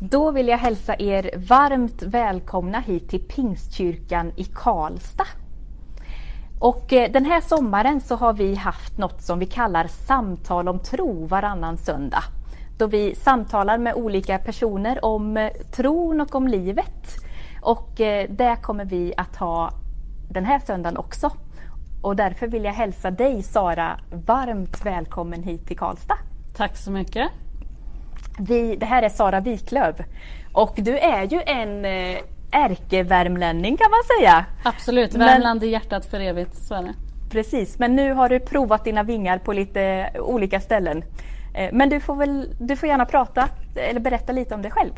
Då vill jag hälsa er varmt välkomna hit till Pingstkyrkan i Karlstad. Och eh, den här sommaren så har vi haft något som vi kallar Samtal om tro varannan söndag. Då vi samtalar med olika personer om eh, tron och om livet. Och eh, det kommer vi att ha den här söndagen också. Och därför vill jag hälsa dig Sara varmt välkommen hit till Karlstad. Tack så mycket. Vi, det här är Sara Wiklöf och du är ju en eh, ärkevärmlänning kan man säga. Absolut, Värmland i hjärtat för evigt, så är det. Precis, men nu har du provat dina vingar på lite olika ställen. Eh, men du får, väl, du får gärna prata eller berätta lite om dig själv.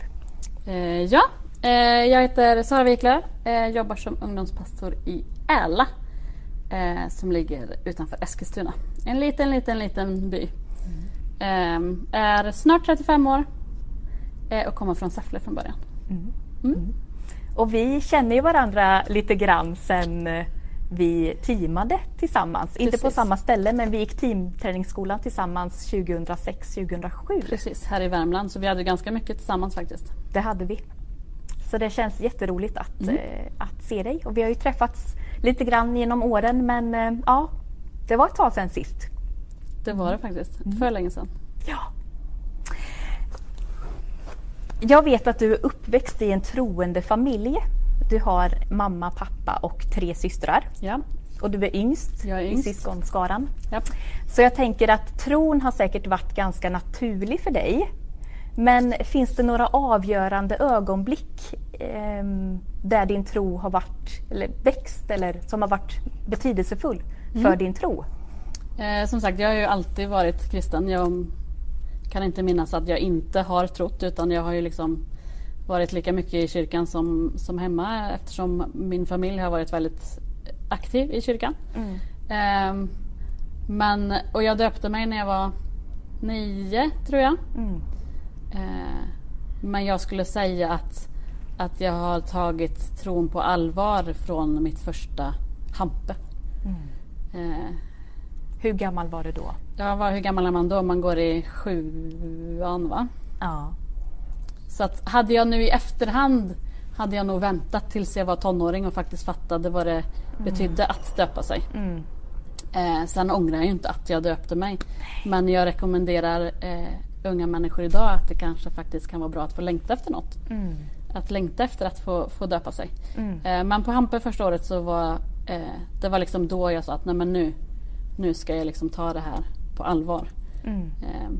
Eh, ja, eh, jag heter Sara Wiklöf, eh, jobbar som ungdomspastor i Äla eh, som ligger utanför Eskilstuna. En liten, liten, liten by. Mm. är snart 35 år eh, och kommer från Säffle från början. Mm. Mm. Och vi känner ju varandra lite grann sen eh, vi teamade tillsammans. Precis. Inte på samma ställe men vi gick teamträningsskolan tillsammans 2006-2007. Precis, här i Värmland. Så vi hade ganska mycket tillsammans faktiskt. Det hade vi. Så det känns jätteroligt att, mm. eh, att se dig. Och vi har ju träffats lite grann genom åren men ja, det var ett tag sedan sist. Det var det faktiskt. Mm. För länge sedan. Ja. Jag vet att du är uppväxt i en troende familj. Du har mamma, pappa och tre systrar. Ja. Och du är yngst, är yngst. i syskonskaran. Ja. Så jag tänker att tron har säkert varit ganska naturlig för dig. Men finns det några avgörande ögonblick eh, där din tro har varit, eller växt eller som har varit betydelsefull mm. för din tro? Eh, som sagt, jag har ju alltid varit kristen. Jag kan inte minnas att jag inte har trott utan jag har ju liksom varit lika mycket i kyrkan som, som hemma eftersom min familj har varit väldigt aktiv i kyrkan. Mm. Eh, men, och jag döpte mig när jag var nio, tror jag. Mm. Eh, men jag skulle säga att, att jag har tagit tron på allvar från mitt första Hampe. Mm. Eh, hur gammal var du då? Ja, var, hur gammal är man då? Man går i sjuan va? Ja. Så att hade jag nu i efterhand hade jag nog väntat tills jag var tonåring och faktiskt fattade vad det mm. betydde att döpa sig. Mm. Eh, sen ångrar jag inte att jag döpte mig. Men jag rekommenderar eh, unga människor idag att det kanske faktiskt kan vara bra att få längta efter något. Mm. Att längta efter att få, få döpa sig. Mm. Eh, men på Hampe första året så var eh, det var liksom då jag sa att nej men nu, nu ska jag liksom ta det här på allvar. Mm. Eh,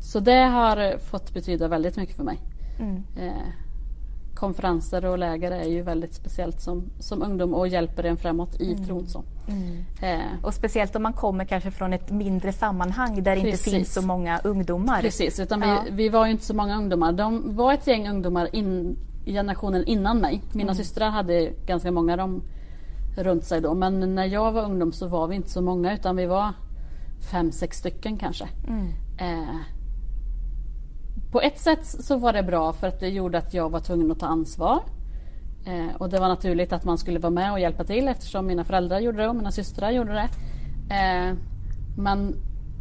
så det har fått betyda väldigt mycket för mig. Mm. Eh, konferenser och läger är ju väldigt speciellt som, som ungdom och hjälper en framåt i mm. tron. Så. Mm. Eh. Och speciellt om man kommer kanske från ett mindre sammanhang där det inte finns så många ungdomar. Precis, utan ja. vi, vi var ju inte så många ungdomar. De var ett gäng ungdomar in, generationen innan mig. Mina mm. systrar hade ganska många de, runt sig då. Men när jag var ungdom så var vi inte så många utan vi var fem, sex stycken kanske. Mm. Eh, på ett sätt så var det bra för att det gjorde att jag var tvungen att ta ansvar. Eh, och det var naturligt att man skulle vara med och hjälpa till eftersom mina föräldrar gjorde det och mina systrar gjorde det. Eh, men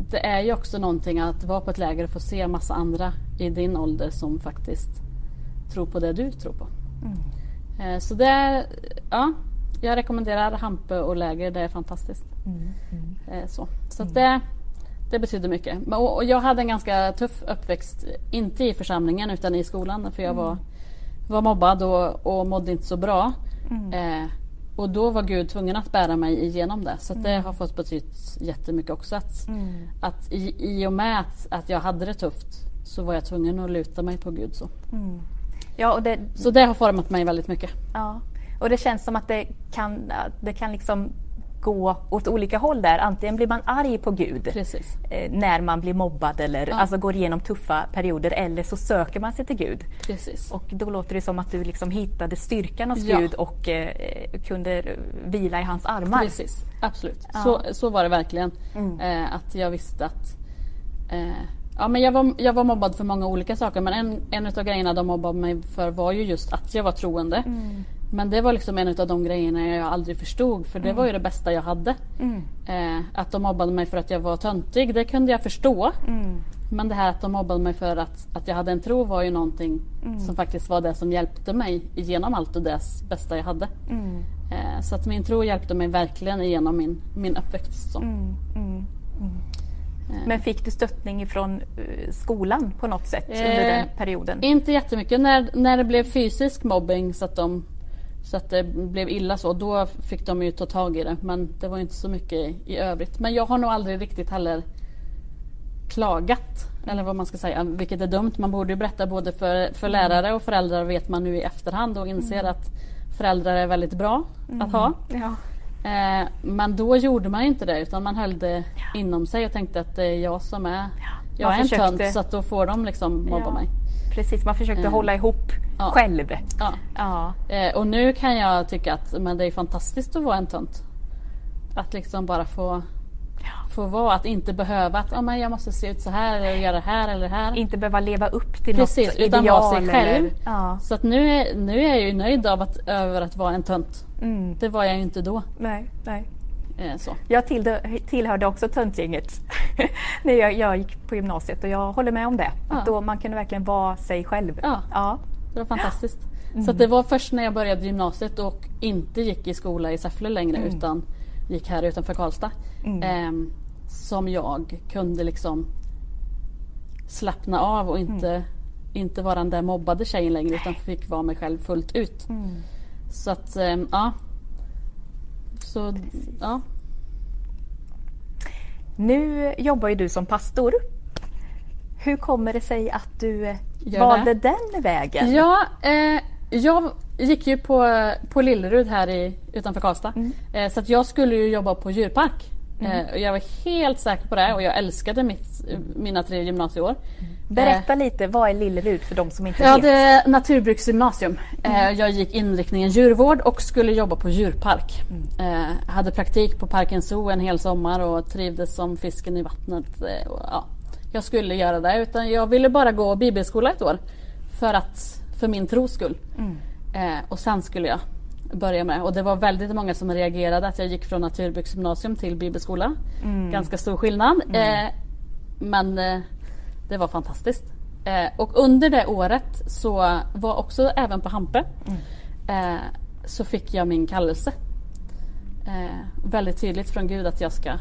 det är ju också någonting att vara på ett läger och få se massa andra i din ålder som faktiskt tror på det du tror på. Mm. Eh, så det, ja, jag rekommenderar Hampe och läger, det är fantastiskt. Mm. Mm. Eh, så så mm. det, det betyder mycket. Och jag hade en ganska tuff uppväxt, inte i församlingen utan i skolan för jag var, mm. var mobbad och, och mådde inte så bra. Mm. Eh, och då var Gud tvungen att bära mig igenom det. Så det har fått betytt jättemycket också. Att, att i, i och med att, att jag hade det tufft så var jag tvungen att luta mig på Gud. Så, ja, och det... så det har format mig väldigt mycket. Ja. Och det känns som att det kan, det kan liksom gå åt olika håll där. Antingen blir man arg på Gud eh, när man blir mobbad eller ja. alltså går igenom tuffa perioder eller så söker man sig till Gud. Precis. Och då låter det som att du liksom hittade styrkan hos ja. Gud och eh, kunde vila i hans armar. Precis, absolut. Ja. Så, så var det verkligen. Mm. Eh, att jag visste att eh, Ja, men jag, var, jag var mobbad för många olika saker men en, en av grejerna de mobbade mig för var ju just att jag var troende. Mm. Men det var liksom en av de grejerna jag aldrig förstod för det mm. var ju det bästa jag hade. Mm. Eh, att de mobbade mig för att jag var töntig, det kunde jag förstå. Mm. Men det här att de mobbade mig för att, att jag hade en tro var ju någonting Mm. som faktiskt var det som hjälpte mig igenom allt och det bästa jag hade. Mm. Eh, så att min tro hjälpte mig verkligen igenom min, min uppväxt. Mm. Mm. Eh, Men fick du stöttning från eh, skolan på något sätt under Eh, den perioden? Inte jättemycket. När, när det blev fysisk mobbing så att, de, så att det blev illa så, då fick de ju ta tag i det. Men det var inte så mycket i, i övrigt. Men jag har nog aldrig riktigt heller klagat. Eller vad man ska säga, vilket är dumt. Man borde ju berätta både för, för lärare och föräldrar vet man nu i efterhand och inser att föräldrar är väldigt bra att ha. Ja. Eh, men då gjorde man inte det utan man höll det inom sig och tänkte att det är jag som är, jag Man är en försökte- tönt så att då får de liksom mobba Ja. mig. Precis, man försökte Eh. hålla ihop Ja. själv. Ja. Ja. Eh, och nu kan jag tycka att men det är fantastiskt att vara en tönt. Att liksom bara få, få vara, att inte behöva att oh, men jag måste se ut så här eller göra det här eller det här. Inte behöva leva upp till Precis, något utan ideal. vara sig själv. Eller, ja. Så att nu är, nu är jag ju nöjd av att, över att vara en tönt. mm. Det var jag ju inte då. Nej, nej. Eh, så. Jag tillhörde, tillhörde också töntgänget när jag, jag gick på gymnasiet och jag håller med om det. Ja. Att då man kunde verkligen vara sig själv. Ja. Ja. Det var fantastiskt. Så att det var först när jag började gymnasiet och inte gick i skola i Säffle längre utan gick här utanför Karlstad. Mm. ehm, som jag kunde liksom slappna av och inte, inte vara den där mobbade tjejen längre utan fick vara mig själv fullt ut. Mm. Så att ehm, ja. Så ja. Nu jobbar ju du som pastor. Hur kommer det sig att du eh, Gör valde det. den vägen? Ja, eh, jag gick ju på, på Lillerud här i, utanför Karlstad. Mm. Eh, så att jag skulle ju jobba på djurpark. Eh, och jag var helt säker på det och jag älskade mitt, mina tre gymnasieår. Berätta lite, vad är Lillerud för de som inte Jag vet? Mm. hade naturbruksgymnasium. Eh, jag gick inriktningen djurvård och skulle jobba på djurpark. Mm. Eh, hade praktik på Parken Zoo en hel sommar och trivdes som fisken i vattnet. Och, ja, jag skulle göra det utan jag ville bara gå bibelskola ett år. För, att, för min tros skull. Mm. Eh, och sen skulle jag börja med. Och det var väldigt många som reagerade att jag gick från naturbruksgymnasium till bibelskola. Mm. Ganska stor skillnad. Eh, men eh, det var fantastiskt. Eh, och under det året så var också även på Hampe eh, så fick jag min kallelse. Eh, väldigt tydligt från Gud att jag ska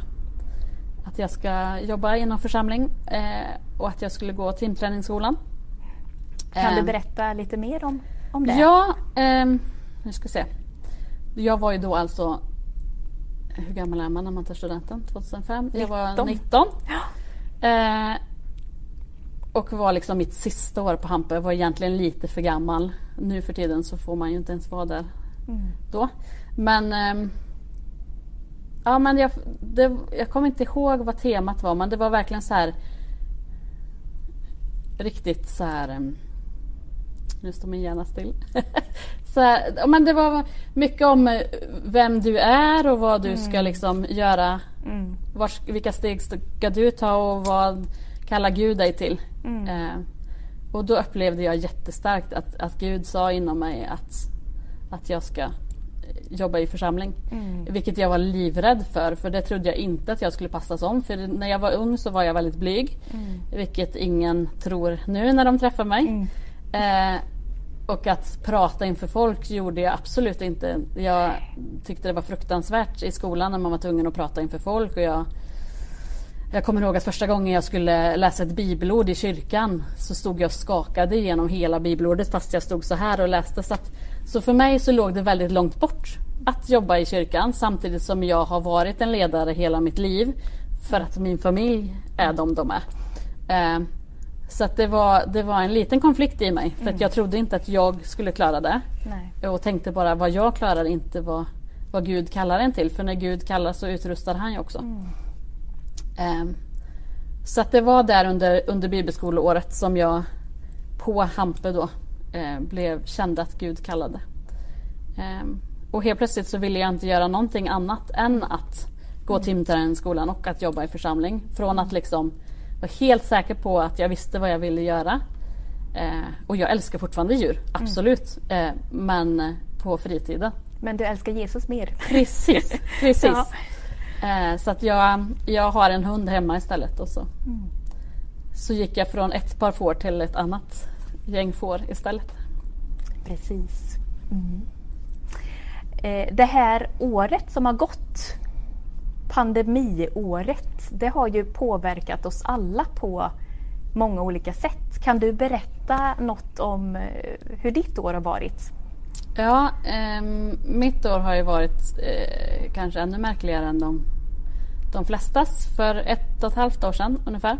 att jag ska jobba inom församling eh, och att jag skulle gå timträningsskolan. Kan du Eh, berätta lite mer om, om det? Ja, ehm, nu ska vi se. Jag var ju då alltså, hur gammal är man när man tar studenten? 2005? Jag var 19. 19. Eh, och var liksom mitt sista år på Hampe. Jag var egentligen lite för gammal. Nu för tiden så får man ju inte ens vara där Mm. då. Men ehm, Ja men jag, det, jag kommer inte ihåg vad temat var men det var verkligen så här Riktigt så här Nu står min hjärna still. så här, men det var mycket om eh, vem du är och vad du ska liksom göra. Mm. Vars, vilka steg ska du ta och vad kallar Gud dig till? Mm. Eh, och då upplevde jag jättestarkt att, att Gud sa inom mig att, att jag ska jobba i församling. Mm. Vilket jag var livrädd för, för det trodde jag inte att jag skulle passas om. För när jag var ung så var jag väldigt blyg. Mm. Vilket ingen tror nu när de träffar mig. Mm. Eh, och att prata inför folk gjorde jag absolut inte. Jag tyckte det var fruktansvärt i skolan när man var tvungen att prata inför folk. Och jag, jag kommer ihåg att första gången jag skulle läsa ett bibelord i kyrkan så stod jag och skakade igenom hela bibelordet fast jag stod så här och läste. Så, att, så för mig så låg det väldigt långt bort att jobba i kyrkan samtidigt som jag har varit en ledare hela mitt liv för att min familj är de de är. Eh, så det, var, det var en liten konflikt i mig för att jag trodde inte att jag skulle klara det. Nej. Och tänkte bara vad jag klarar, inte vad, vad Gud kallar en till. För när Gud kallar så utrustar han ju också. Mm. Ehm, så att det var där under, under bibelskoleåret som jag på Hampe då eh, blev, kände att Gud kallade. Ehm, och helt plötsligt så ville jag inte göra någonting annat än att gå timträningsskolan och att jobba i församling. Från att liksom vara helt säker på att jag visste vad jag ville göra. Eh, och jag älskar fortfarande djur, absolut. Eh, men på fritiden. Men du älskar Jesus mer? Precis, precis. Ja. Eh, så att jag, jag har en hund hemma istället och så, så gick jag från ett par får till ett annat gäng får istället. Precis. Mm. Eh, det här året som har gått, pandemiåret, det har ju påverkat oss alla på många olika sätt. Kan du berätta något om eh, hur ditt år har varit? Ja, eh, mitt år har ju varit eh, kanske ännu märkligare än de, de flestas. För ett och ett halvt år sedan ungefär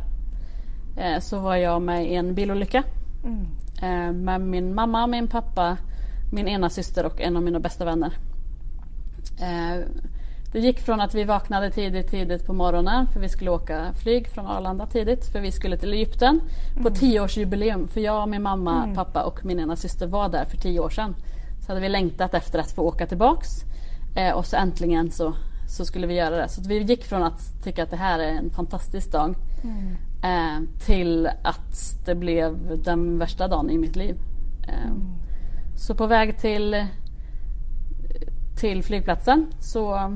eh, så var jag med i en bilolycka mm. Eh, med min mamma, min pappa, min ena syster och en av mina bästa vänner. Eh, det gick från att vi vaknade tidigt, tidigt på morgonen för vi skulle åka flyg från Arlanda tidigt för vi skulle till Egypten mm. på tioårsjubileum. För jag, min mamma, mm. pappa och min ena syster var där för tio år sedan. Så hade vi längtat efter att få åka tillbaks eh, och så äntligen så, så skulle vi göra det. Så vi gick från att tycka att det här är en fantastisk dag mm. eh, till att det blev den värsta dagen i mitt liv. Eh, mm. Så på väg till, till flygplatsen så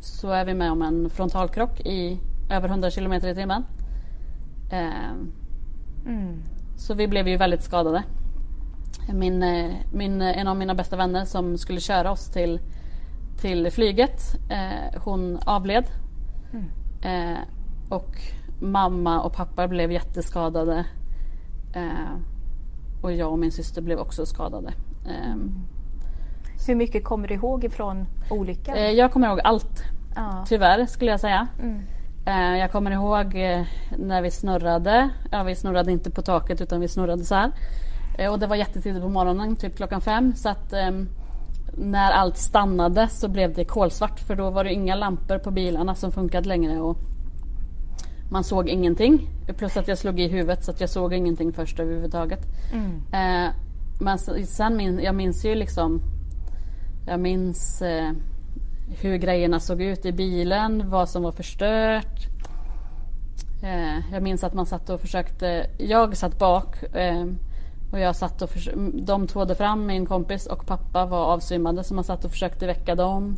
så är vi med om en frontalkrock i över 100 km i timmen. Eh, mm. Så vi blev ju väldigt skadade. Min, eh, min, en av mina bästa vänner som skulle köra oss till, till flyget, eh, hon avled. Mm. Eh, och mamma och pappa blev jätteskadade. Eh, och jag och min syster blev också skadade. Mm. Hur mycket kommer du ihåg ifrån olyckan? Eh, jag kommer ihåg allt. Ja. Tyvärr skulle jag säga. Mm. Eh, jag kommer ihåg eh, när vi snurrade. Ja, vi snurrade inte på taket utan vi snurrade så här. Och det var jättetidigt på morgonen, typ klockan fem. Så att ehm, när allt stannade så blev det kolsvart för då var det inga lampor på bilarna som funkade längre. Och man såg ingenting. Plus att jag slog i huvudet så att jag såg ingenting först överhuvudtaget. Mm. Men sen min, jag minns ju liksom jag minns eh, hur grejerna såg ut i bilen, vad som var förstört. Eh, jag minns att man satt och försökte, jag satt bak eh, och jag satt och de tvådde fram, min kompis och pappa var avsvimmade så man satt och försökte väcka dem.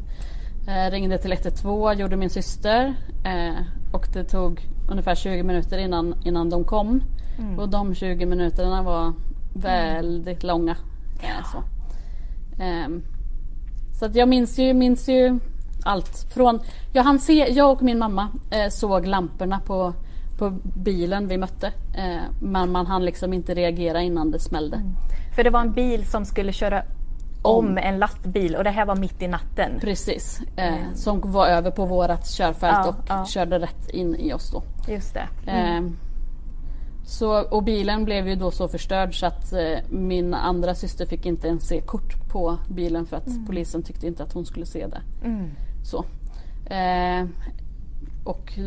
Eh, ringde till 112, gjorde min syster eh, och det tog ungefär 20 minuter innan, innan de kom. Mm. Och de 20 minuterna var väldigt mm. långa. Eh, så. Ehm, så att jag minns ju, minns ju allt. Från, jag, hann se, jag och min mamma eh, såg lamporna på, på bilen vi mötte. Eh, men man hann liksom inte reagera innan det smällde. Mm. För det var en bil som skulle köra om, om en lastbil och det här var mitt i natten? Precis, eh, mm. som var över på vårat körfält ja, och ja. körde rätt in i oss då. Just det. Mm. Eh, så, och bilen blev ju då så förstörd så att eh, min andra syster fick inte ens se kort på bilen för att mm. polisen tyckte inte att hon skulle se det. Mm. Så. Eh, och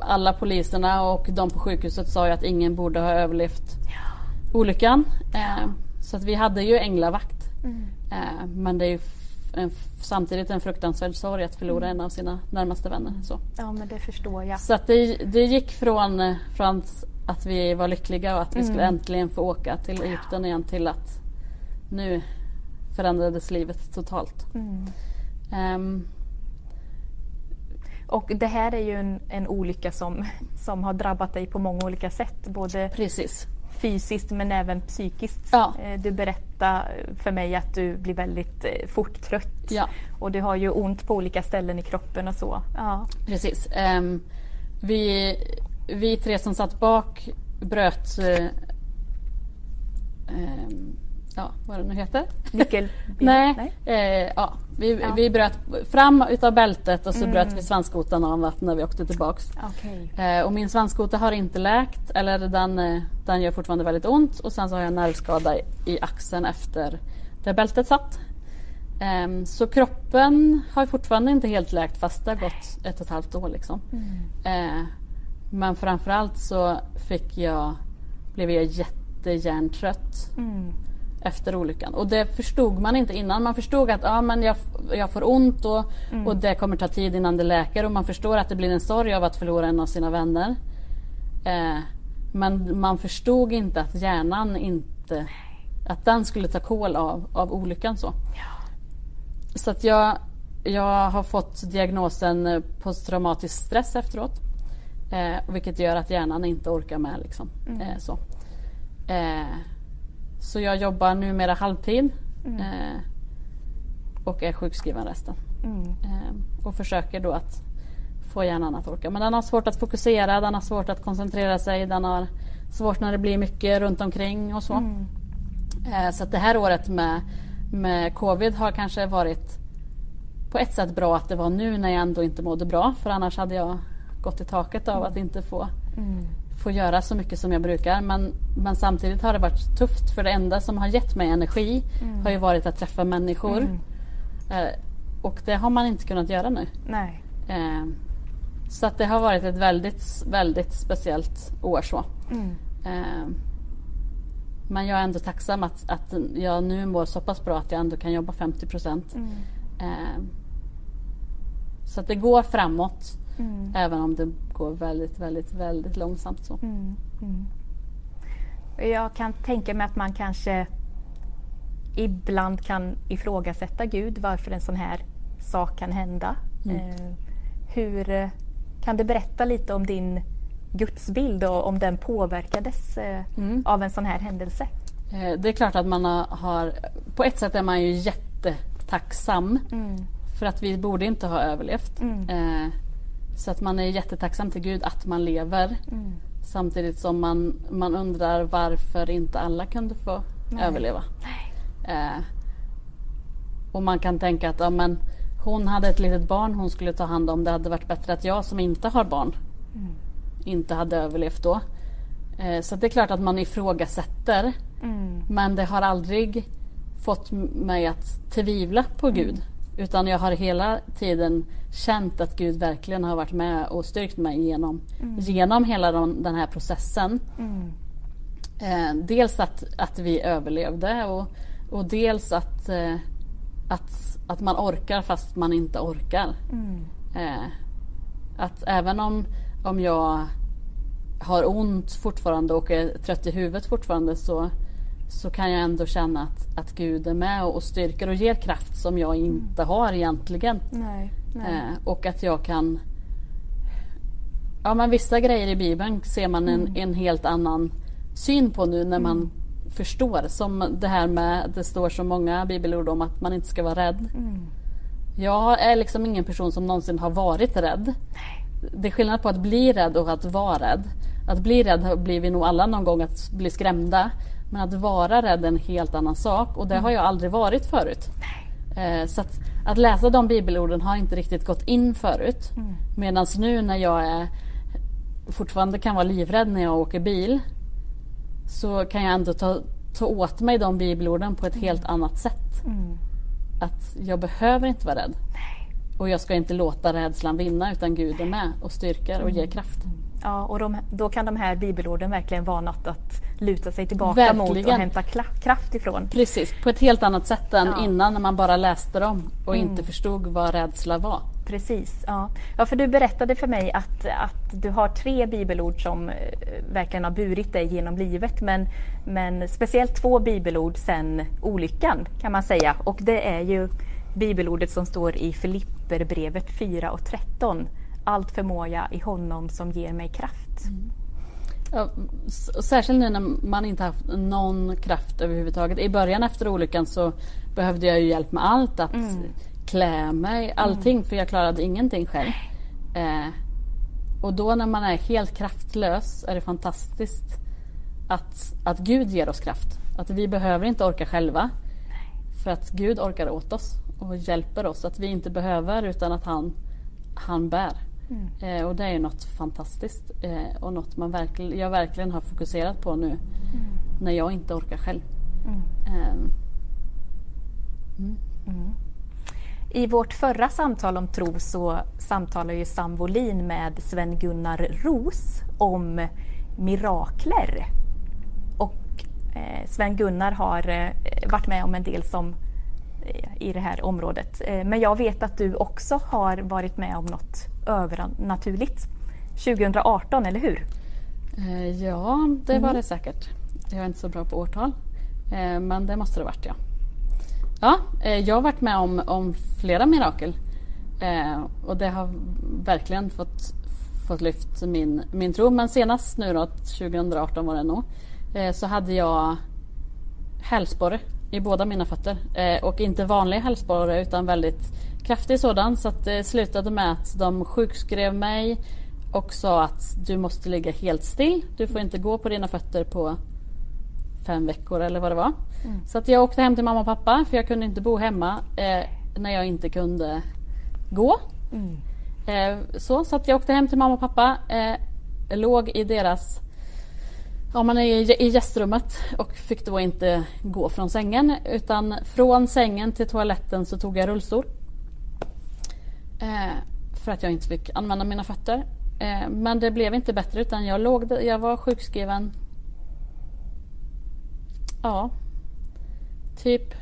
alla poliserna och de på sjukhuset sa ju att ingen borde ha överlevt ja. olyckan. Eh, så att vi hade ju änglavakt. Mm. Eh, men det är ju en, samtidigt en fruktansvärd sorg att förlora mm. en av sina närmaste vänner. Så. Ja men det förstår jag. Så att det, det gick från, från att vi var lyckliga och att vi skulle mm. äntligen få åka till Egypten igen till att nu förändrades livet totalt. Um, och det här är ju en, en olycka som, som har drabbat dig på många olika sätt. Både Precis. fysiskt men även psykiskt. Ja. Eh, du berättade för mig att du blir väldigt eh, fort trött. Ja. Och du har ju ont på olika ställen i kroppen och så. Ja. Precis. Um, vi vi tre som satt bak bröt eh, eh, ja, vad det nu heter. Nyckel? Nej, Nej. Eh, ja. Vi, ja. vi bröt fram utav bältet och så mm. bröt vi svanskotan av när vi åkte tillbaks. Okay. Eh, och min svanskota har inte läkt, eller den, eh, den gör fortfarande väldigt ont och sen så har jag nervskada i axeln efter där bältet satt. Um, så kroppen har fortfarande inte helt läkt fast det har gått ett och ett halvt år. Liksom. Mm. Uh, men framförallt så fick jag, blev jag jättehjärntrött mm. Efter olyckan. Och det förstod man inte innan. Man förstod att ja, men jag, jag får ont och, mm. och det kommer ta tid innan det läker och man förstår att det blir en sorg av att förlora en av sina vänner. Eh, men man förstod inte att hjärnan inte, att den skulle ta kål av, av olyckan. Så, ja. så att jag, jag har fått diagnosen posttraumatisk stress efteråt. Eh, vilket gör att hjärnan inte orkar med. Liksom. Mm. Eh, så. Eh, så jag jobbar numera halvtid Mm. eh, och är sjukskriven resten. Mm. Eh, och försöker då att få hjärnan att orka. Men den har svårt att fokusera, den har svårt att koncentrera sig, den har svårt när det blir mycket runt omkring och så. Mm. Eh, Så det här året med, med covid har kanske varit på ett sätt bra att det var nu när jag ändå inte mådde bra för annars hade jag gått i taket av att inte få, Mm. Få göra så mycket som jag brukar. Men, men samtidigt har det varit tufft för det enda som har gett mig energi har ju varit att träffa människor. Mm. Eh, Och det har man inte kunnat göra nu. Nej. Eh, Så att det har varit ett väldigt, väldigt speciellt år så. Mm. Eh, Men jag är ändå tacksam att, att jag nu mår så pass bra att jag ändå kan jobba 50 procent. Mm. Eh, Så att det går framåt Mm. även om det går väldigt, väldigt, väldigt långsamt. Så. Mm. Mm. Jag kan tänka mig att man kanske ibland kan ifrågasätta Gud varför en sån här sak kan hända. Mm. Eh, hur eh, Kan du berätta lite om din gudsbild och om den påverkades eh, Mm. av en sån här händelse? Eh, Det är klart att man har- har... På ett sätt är man ju jättetacksam Mm. för att vi borde inte ha överlevt. Mm. Så att man är jättetacksam till Gud att man lever. Mm. Samtidigt som man, man undrar varför inte alla kunde få Nej. överleva. Eh, och man kan tänka att ja, men hon hade ett litet barn hon skulle ta hand om. Det hade varit bättre att jag som inte har barn Mm. inte hade överlevt då. Eh, så det är klart att man ifrågasätter. Mm. Men det har aldrig fått mig att tvivla på Gud. Utan jag har hela tiden känt att Gud verkligen har varit med och styrkt mig genom, genom hela de, den här processen. Mm. Eh, dels att, att vi överlevde och, och dels att, eh, att, att man orkar fast man inte orkar. Mm. Eh, att även om, om jag har ont fortfarande och är trött i huvudet fortfarande så, så kan jag ändå känna att, att Gud är med och styrker och ger kraft som jag inte har egentligen. Nej. Nej. Eh, och att jag kan... Ja men vissa grejer i Bibeln ser man en, en helt annan syn på nu när man förstår. Som det här med, det står så många bibelord om att man inte ska vara rädd. Mm. Jag är liksom ingen person som någonsin har varit rädd. Det är skillnad på att bli rädd och att vara rädd. Att bli rädd blir vi nog alla någon gång att bli skrämda. Men att vara rädd är en helt annan sak och det har jag aldrig varit förut. Eh, så att, att läsa de bibelorden har inte riktigt gått in förut. Mm. Medan nu när jag är, fortfarande kan vara livrädd när jag åker bil så kan jag ändå ta, ta åt mig de bibelorden på ett helt annat sätt. Mm. Att jag behöver inte vara rädd. Och jag ska inte låta rädslan vinna utan Gud är med och styrker och ger kraft. Ja, och de, då kan de här bibelorden verkligen vara något att luta sig tillbaka mot och Verkligen. hämta kraft ifrån. Precis, på ett helt annat sätt än Ja. innan när man bara läste dem och inte förstod vad rädsla var. Precis, ja. ja. För du berättade för mig att, att du har tre bibelord som eh, verkligen har burit dig genom livet. Men, men speciellt två bibelord sen olyckan kan man säga. Och det är ju bibelordet som står i Filipperbrevet 4 och 13. Allt förmår i honom som ger mig kraft. Ja, s- särskilt nu när man inte haft någon kraft överhuvudtaget. I början efter olyckan så behövde jag ju hjälp med allt. Att klä mig, allting. För jag klarade ingenting själv. Eh, och då när man är helt kraftlös är det fantastiskt att, att Gud ger oss kraft. Att vi behöver inte orka själva. För att Gud orkar åt oss och hjälper oss. Att vi inte behöver utan att han, han bär. Eh, och det är ju något fantastiskt eh, och något man verkligen, jag verkligen har fokuserat på nu. När jag inte orkar själv. Eh, I vårt förra samtal om tro så samtalade ju Sam Wolin med Sven-Gunnar Ros om mirakler. Och eh, Sven-Gunnar har eh, varit med om en del som eh, i det här området. Men jag vet att du också har varit med om något övernaturligt. 2018, eller hur? eh, ja, det var det säkert. Jag är inte så bra på årtal. Eh, men det måste det varit ja. Ja, eh, jag har varit med om, om flera mirakel. Och det har verkligen fått, fått lyft min, min tro. Men senast nu då, 2018 var det nog, så hade jag hälsporre i båda mina fötter. Eh, och inte vanlig hälsporre utan väldigt kraftig sådan. Så att det slutade med att de sjukskrev mig och sa att du måste ligga helt still. Du får inte gå på dina fötter på fem veckor eller vad det var. Mm. Så att jag åkte hem till mamma och pappa för jag kunde inte bo hemma eh, när jag inte kunde gå. Mm. Eh, så, så att jag åkte hem till mamma och pappa. Eh, låg i deras Ja, man är i gästrummet och fick då inte gå från sängen utan från sängen till toaletten så tog jag rullstol. Eh, för att jag inte fick använda mina fötter. Eh, men det blev inte bättre utan jag, låg, jag var sjukskriven Ja, typ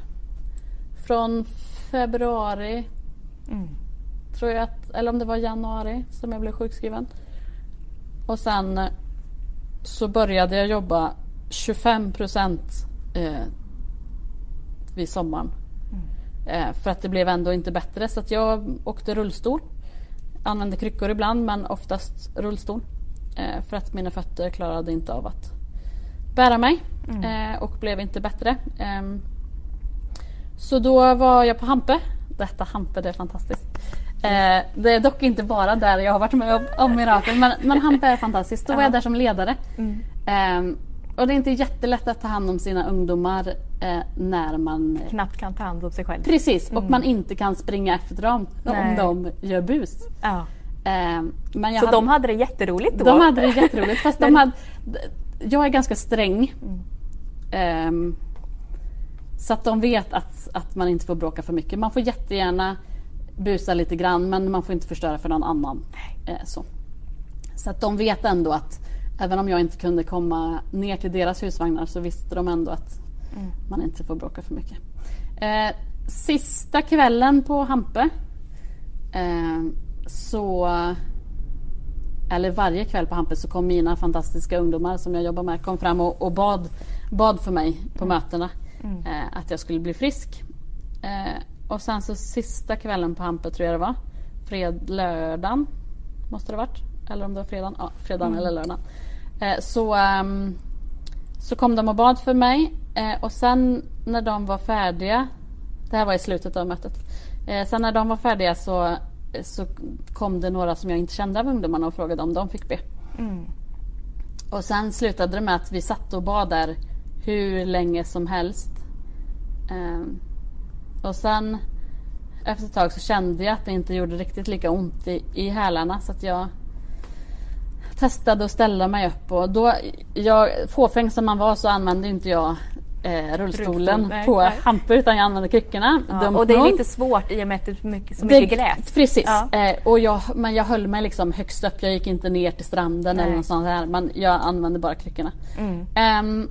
från februari mm. tror jag att, eller om det var januari som jag blev sjukskriven. Och sen så började jag jobba 25 procent eh, vid sommaren. Mm. Eh, för att det blev ändå inte bättre så att jag åkte rullstol. Använde kryckor ibland men oftast rullstol. Eh, för att mina fötter klarade inte av att bära mig mm. Eh, och blev inte bättre. Ehm, så då var jag på Hampe. Detta Hampe, det är fantastiskt. Eh, det är dock inte bara där jag har varit med om, mirakel men, men Hampe är fantastiskt. Då var jag där som ledare. Mm. Eh, och det är inte jättelätt att ta hand om sina ungdomar eh, när man knappt kan ta hand om sig själv. Precis, och mm. man inte kan springa efter dem Nej. om de gör bus. Ja. Ehm, men Så hade, de hade det jätteroligt då? De hade det jätteroligt fast de hade, jag är ganska sträng. Mm. Um, så att de vet att, att man inte får bråka för mycket. Man får jättegärna busa lite grann men man får inte förstöra för någon annan. Eh, så. så att de vet ändå att även om jag inte kunde komma ner till deras husvagnar så visste de ändå att mm. man inte får bråka för mycket. Eh, sista kvällen på Hampe eh, så eller varje kväll på Hampus så kom mina fantastiska ungdomar som jag jobbar med kom fram och, och bad, bad för mig på mm. mötena mm. eh, att jag skulle bli frisk. Eh, och sen så sista kvällen på Hampus tror jag det var, fred, lördagen måste det ha varit. Eller om det var fredagen, ja fredagen mm. eller lördagen. Eh, så, um, så kom de och bad för mig eh, och sen när de var färdiga, det här var i slutet av mötet, eh, sen när de var färdiga så så kom det några som jag inte kände av ungdomarna och frågade om de fick be. Mm. Och sen slutade det med att vi satt och bad där hur länge som helst. Um, och sen efter ett tag så kände jag att det inte gjorde riktigt lika ont i, i hälarna så att jag testade att ställa mig upp och då, jag, fåfäng som man var så använde inte jag eh, rullstolen Rullstol, på Hampe utan jag använde kryckorna. Ja, och det är lite svårt i och med att det är mycket, så mycket gräs. Precis, ja. eh, och jag, men jag höll mig liksom högst upp. Jag gick inte ner till stranden Nej. eller något sånt här. Men jag använde bara kryckorna. Mm. Um,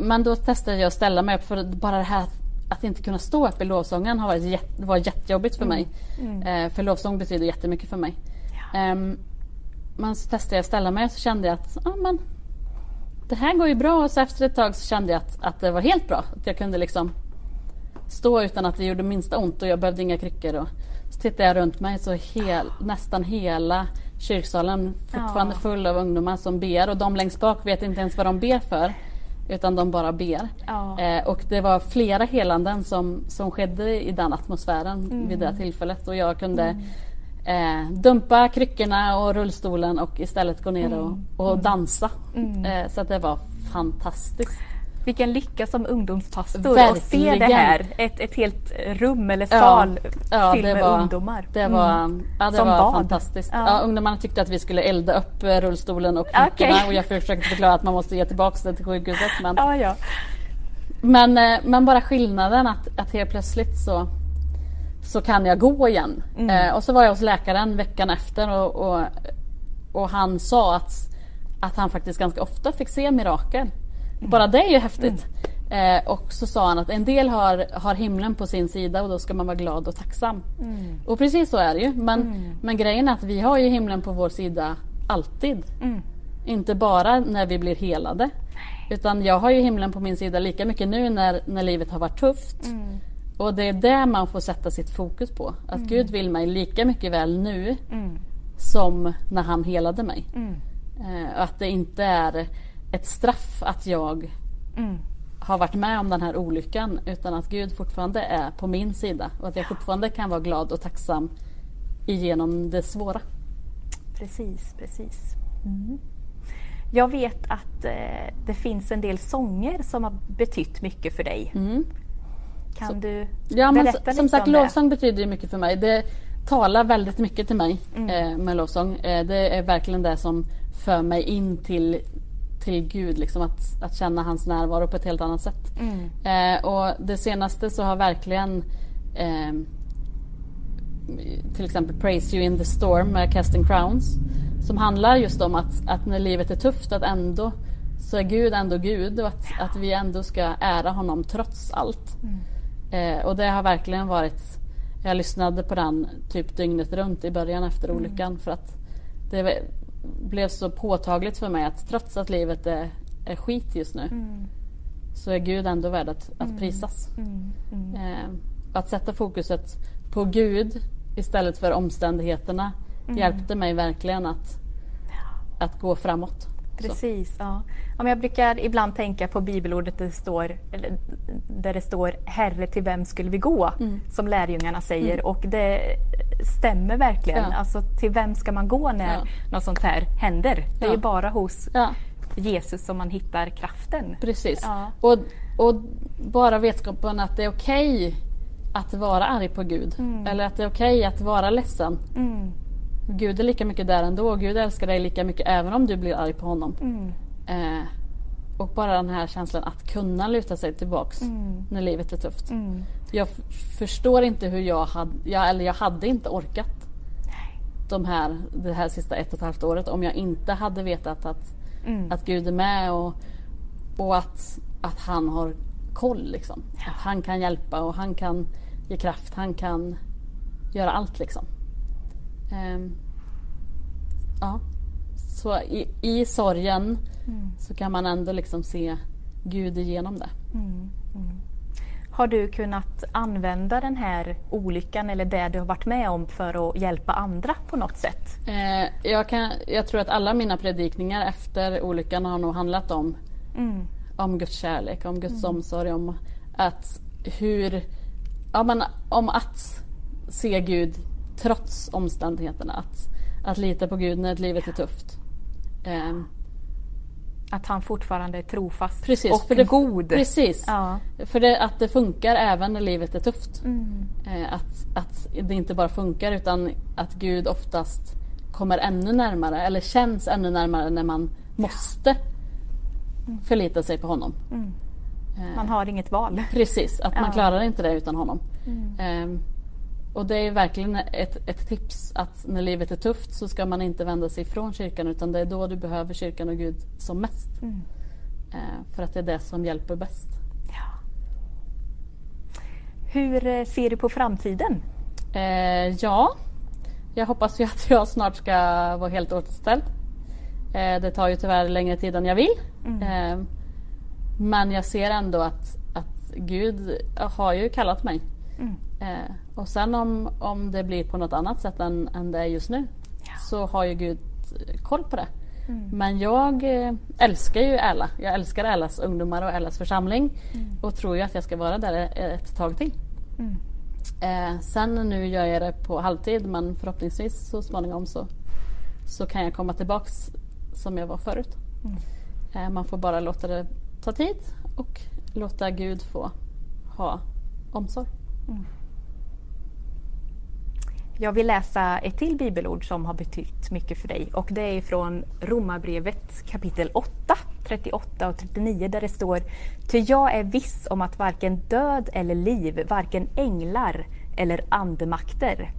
men då testade jag att ställa mig upp för bara det här att inte kunna stå upp i lovsången har varit jätte, var jättejobbigt för mm. mig. Mm. Eh, för lovsång betyder jättemycket för mig. Ja. Um, men så testade jag att ställa mig och så kände jag att ah, men, det här går ju bra och så efter ett tag så kände jag att, att det var helt bra. Att jag kunde liksom stå utan att det gjorde minsta ont och jag behövde inga kryckor. Och så tittade jag runt mig så hel, nästan hela kyrksalen fortfarande ja. full av ungdomar som ber och de längst bak vet inte ens vad de ber för. Utan de bara ber. Ja. Eh, och det var flera helanden som, som skedde i den atmosfären mm. vid det tillfället och jag kunde mm eh, dumpa kryckorna och rullstolen och istället gå ner mm. och, och dansa. Mm. Eh, så det var fantastiskt. Vilken lycka som ungdomspastor Verkligen. att se det här. Ett, ett helt rum eller sal ja, ja, fylld med var, ungdomar. Det var, mm. ja, det som var fantastiskt. Ja. ja. ungdomarna tyckte att vi skulle elda upp eh, rullstolen och kryckorna okay. och jag försökte förklara att man måste ge tillbaka det till sjukhuset. Men, ja, ja. men, eh, men bara skillnaden att, att helt plötsligt så så kan jag gå igen. Mm. Eh, och så var jag hos läkaren veckan efter och, och, och, han sa att, att han faktiskt ganska ofta fick se mirakel. Bara det är ju häftigt. Mm. Eh, och så sa han att en del har, har himlen på sin sida och då ska man vara glad och tacksam. Mm. Och precis så är det ju. Men, mm. men grejen är att vi har ju himlen på vår sida alltid. Mm. Inte bara när vi blir helade. Utan jag har ju himlen på min sida lika mycket nu när, när livet har varit tufft. Mm. Och det är det man får sätta sitt fokus på. Att mm. Gud vill mig lika mycket väl nu som när han helade mig. Eh, att det inte är ett straff att jag Mm. har varit med om den här olyckan utan att Gud fortfarande är på min sida och att jag fortfarande kan vara glad och tacksam igenom det svåra. Precis, precis. Mm. Jag vet att eh, det finns en del sånger som har betytt mycket för dig. Mm. Kan Så- du Ja, men berätta s- som sagt lovsång betyder mycket för mig. Det talar väldigt mycket till mig Mm. eh, med lovsång. Eh, det är verkligen det som för mig in till, till Gud, liksom att, att känna hans närvaro på ett helt annat sätt. Mm. Eh, och det senaste så har verkligen eh, till exempel Praise You in the Storm med Casting Crowns som handlar just om att, att när livet är tufft att ändå så är Gud ändå Gud och att, att vi ändå ska ära honom trots allt. Eh, och det har verkligen varit Jag lyssnade på den typ dygnet runt i början efter olyckan för att det blev så påtagligt för mig att trots att livet är, är skit just nu Mm. så är Gud ändå värd att, att prisas. Mm. Mm. Eh, att sätta fokuset på Gud istället för omständigheterna Mm. hjälpte mig verkligen att, att gå framåt. Precis, ja. ja men jag brukar ibland tänka på bibelordet där det står, där det står Herre till vem skulle vi gå? Mm. Som lärjungarna säger och det stämmer verkligen. Ja. Alltså till vem ska man gå när Ja. något sånt här händer? Det är bara hos Jesus som man hittar kraften. precis. Och, och bara vetskapen att det är okej att vara arg på Gud. Mm. Eller att det är okej att vara ledsen. Mm, Gud är lika mycket där ändå. Gud älskar dig lika mycket även om du blir arg på honom. mm, Eh, och bara den här känslan att kunna luta sig tillbaks Mm. när livet är tufft. mm. Jag förstår inte hur jag hade, jag, eller jag hade inte orkat de här, det här sista ett och ett halvt året om jag inte hade vetat att, Mm. att Gud är med och, och att, att han har koll. Liksom. Att han kan hjälpa och han kan ge kraft, han kan göra allt liksom. Ehm, ja. Så i, i sorgen Mm. så kan man ändå liksom se Gud igenom det. Mm, mm. Har du kunnat använda den här olyckan eller det du har varit med om för att hjälpa andra på något sätt? Eh, jag, kan, jag tror att alla mina predikningar efter olyckan har nog handlat om, Mm. om Guds kärlek, om Guds omsorg, om att hur, ja, men, om att se Gud trots omständigheterna. Att, att lita på Gud när livet är tufft. Eh, Att han fortfarande är trofast Precis, och för det- god. precis, Ja. för det, att det funkar även när livet är tufft. Mm. Eh, att, att det inte bara funkar utan att Gud oftast kommer ännu närmare eller känns ännu närmare när man måste förlita sig på honom. Mm. Eh, Man har inget val. Precis, att man Ja. klarar inte det utan honom. Mm. Eh, och det är verkligen ett, ett tips att när livet är tufft så ska man inte vända sig ifrån kyrkan utan det är då du behöver kyrkan och Gud som mest. Mm. Eh, för att det är det som hjälper bäst. Ja. Hur eh, ser du på framtiden? Eh, ja, jag hoppas ju att jag snart ska vara helt återställd. Eh, det tar ju tyvärr längre tid än jag vill. Mm. Eh, men jag ser ändå att, att Gud har ju kallat mig. Mm. Eh, och sen om, om det blir på något annat sätt än, än det är just nu Ja. så har ju Gud koll på det. Mm. Men jag eh, älskar ju Äla. Jag älskar Älas ungdomar och Älas församling och tror ju att jag ska vara där ett tag till. Mm. Eh, sen nu gör jag det på halvtid men förhoppningsvis så småningom så, så kan jag komma tillbaks som jag var förut. Mm. Eh, man får bara låta det ta tid och låta Gud få ha omsorg. Jag vill läsa ett till bibelord som har betytt mycket för dig och det är från Romarbrevet kapitel 8, 38 och 39 där det står Ty jag är viss om att varken död eller liv, varken änglar eller andemakter,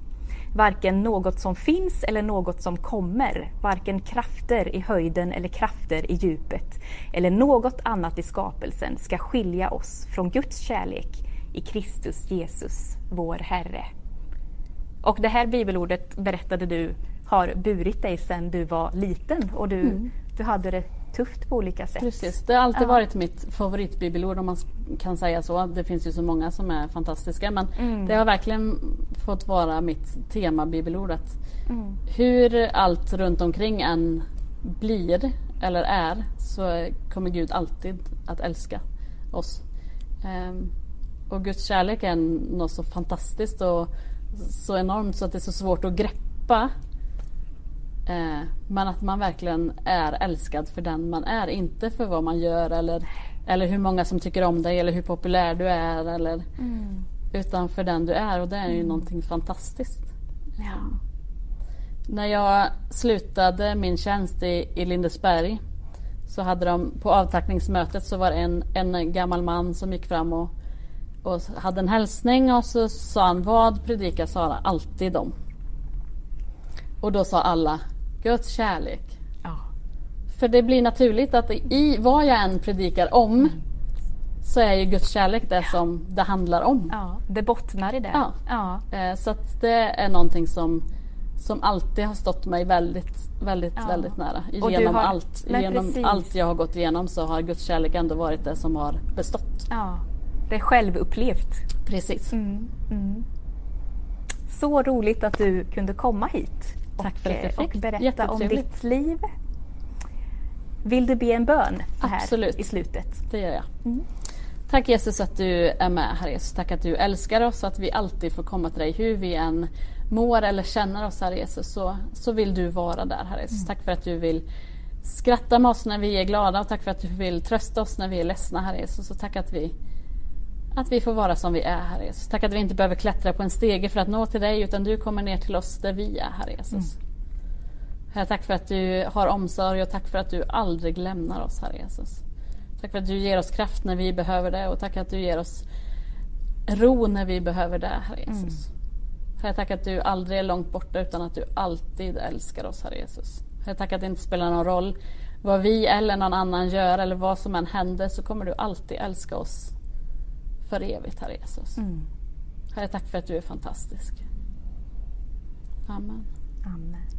varken något som finns eller något som kommer, varken krafter i höjden eller krafter i djupet eller något annat i skapelsen ska skilja oss från Guds kärlek i Kristus Jesus, vår Herre. Och det här bibelordet berättade du har burit dig sedan du var liten och du, Mm. du hade det tufft på olika sätt. Precis, det har alltid Ja. varit mitt favoritbibelord om man kan säga så. Det finns ju så många som är fantastiska men Mm. det har verkligen fått vara mitt tema bibelord. Att Mm. hur allt runt omkring än blir eller är så kommer Gud alltid att älska oss. Ehm, och Guds kärlek är något så fantastiskt och så enormt så att det är så svårt att greppa. Eh, men att man verkligen är älskad för den man är, inte för vad man gör eller, eller hur många som tycker om dig eller hur populär du är. Eller, Mm. utan för den du är och det är ju någonting fantastiskt. Ja. När jag slutade min tjänst i, i Lindesberg så hade de på avtackningsmötet så var det en, en gammal man som gick fram och, och hade en hälsning och så sa han Vad predikar Sara alltid om? Och då sa alla Guds kärlek. Ja. För det blir naturligt att i vad jag än predikar om så är ju Guds kärlek det som det handlar om. ja, det bottnar i det. Ja. Ja. Eh, Så det är någonting som, som alltid har stått mig väldigt, väldigt, Ja. väldigt nära. Och Genom, har- allt, genom precis. allt jag har gått igenom så har Guds kärlek ändå varit det som har bestått. ja. Det är självupplevt. Precis. Mm. Mm. Så roligt att du kunde komma hit Tack och, för att jag eh, fick. och berätta om ditt liv. Vill du be en bön så här Absolut. i slutet? Det gör jag. Mm. Tack Jesus att du är med Herre Jesus. Tack att du älskar oss och att vi alltid får komma till dig. Hur vi än mår eller känner oss Herre Jesus så, så vill du vara där Herre Jesus. Tack för att du vill skratta med oss när vi är glada och tack för att du vill trösta oss när vi är ledsna Herre Jesus. Och tack att vi, att vi får vara som vi är Herre Jesus. Tack att vi inte behöver klättra på en stege för att nå till dig utan du kommer ner till oss där vi är Herre Jesus. Herre, tack för att du har omsorg och tack för att du aldrig lämnar oss Herre Jesus. Tack för att du ger oss kraft när vi behöver det och tack att du ger oss ro när vi behöver det, Herre Jesus. Herre, tack att du aldrig är långt borta utan att du alltid älskar oss, Herre Jesus. Herre, tack att det inte spelar någon roll vad vi eller någon annan gör eller vad som än händer så kommer du alltid älska oss för evigt, Herre Jesus. Mm. Herre, tack för att du är fantastisk. Amen. Amen.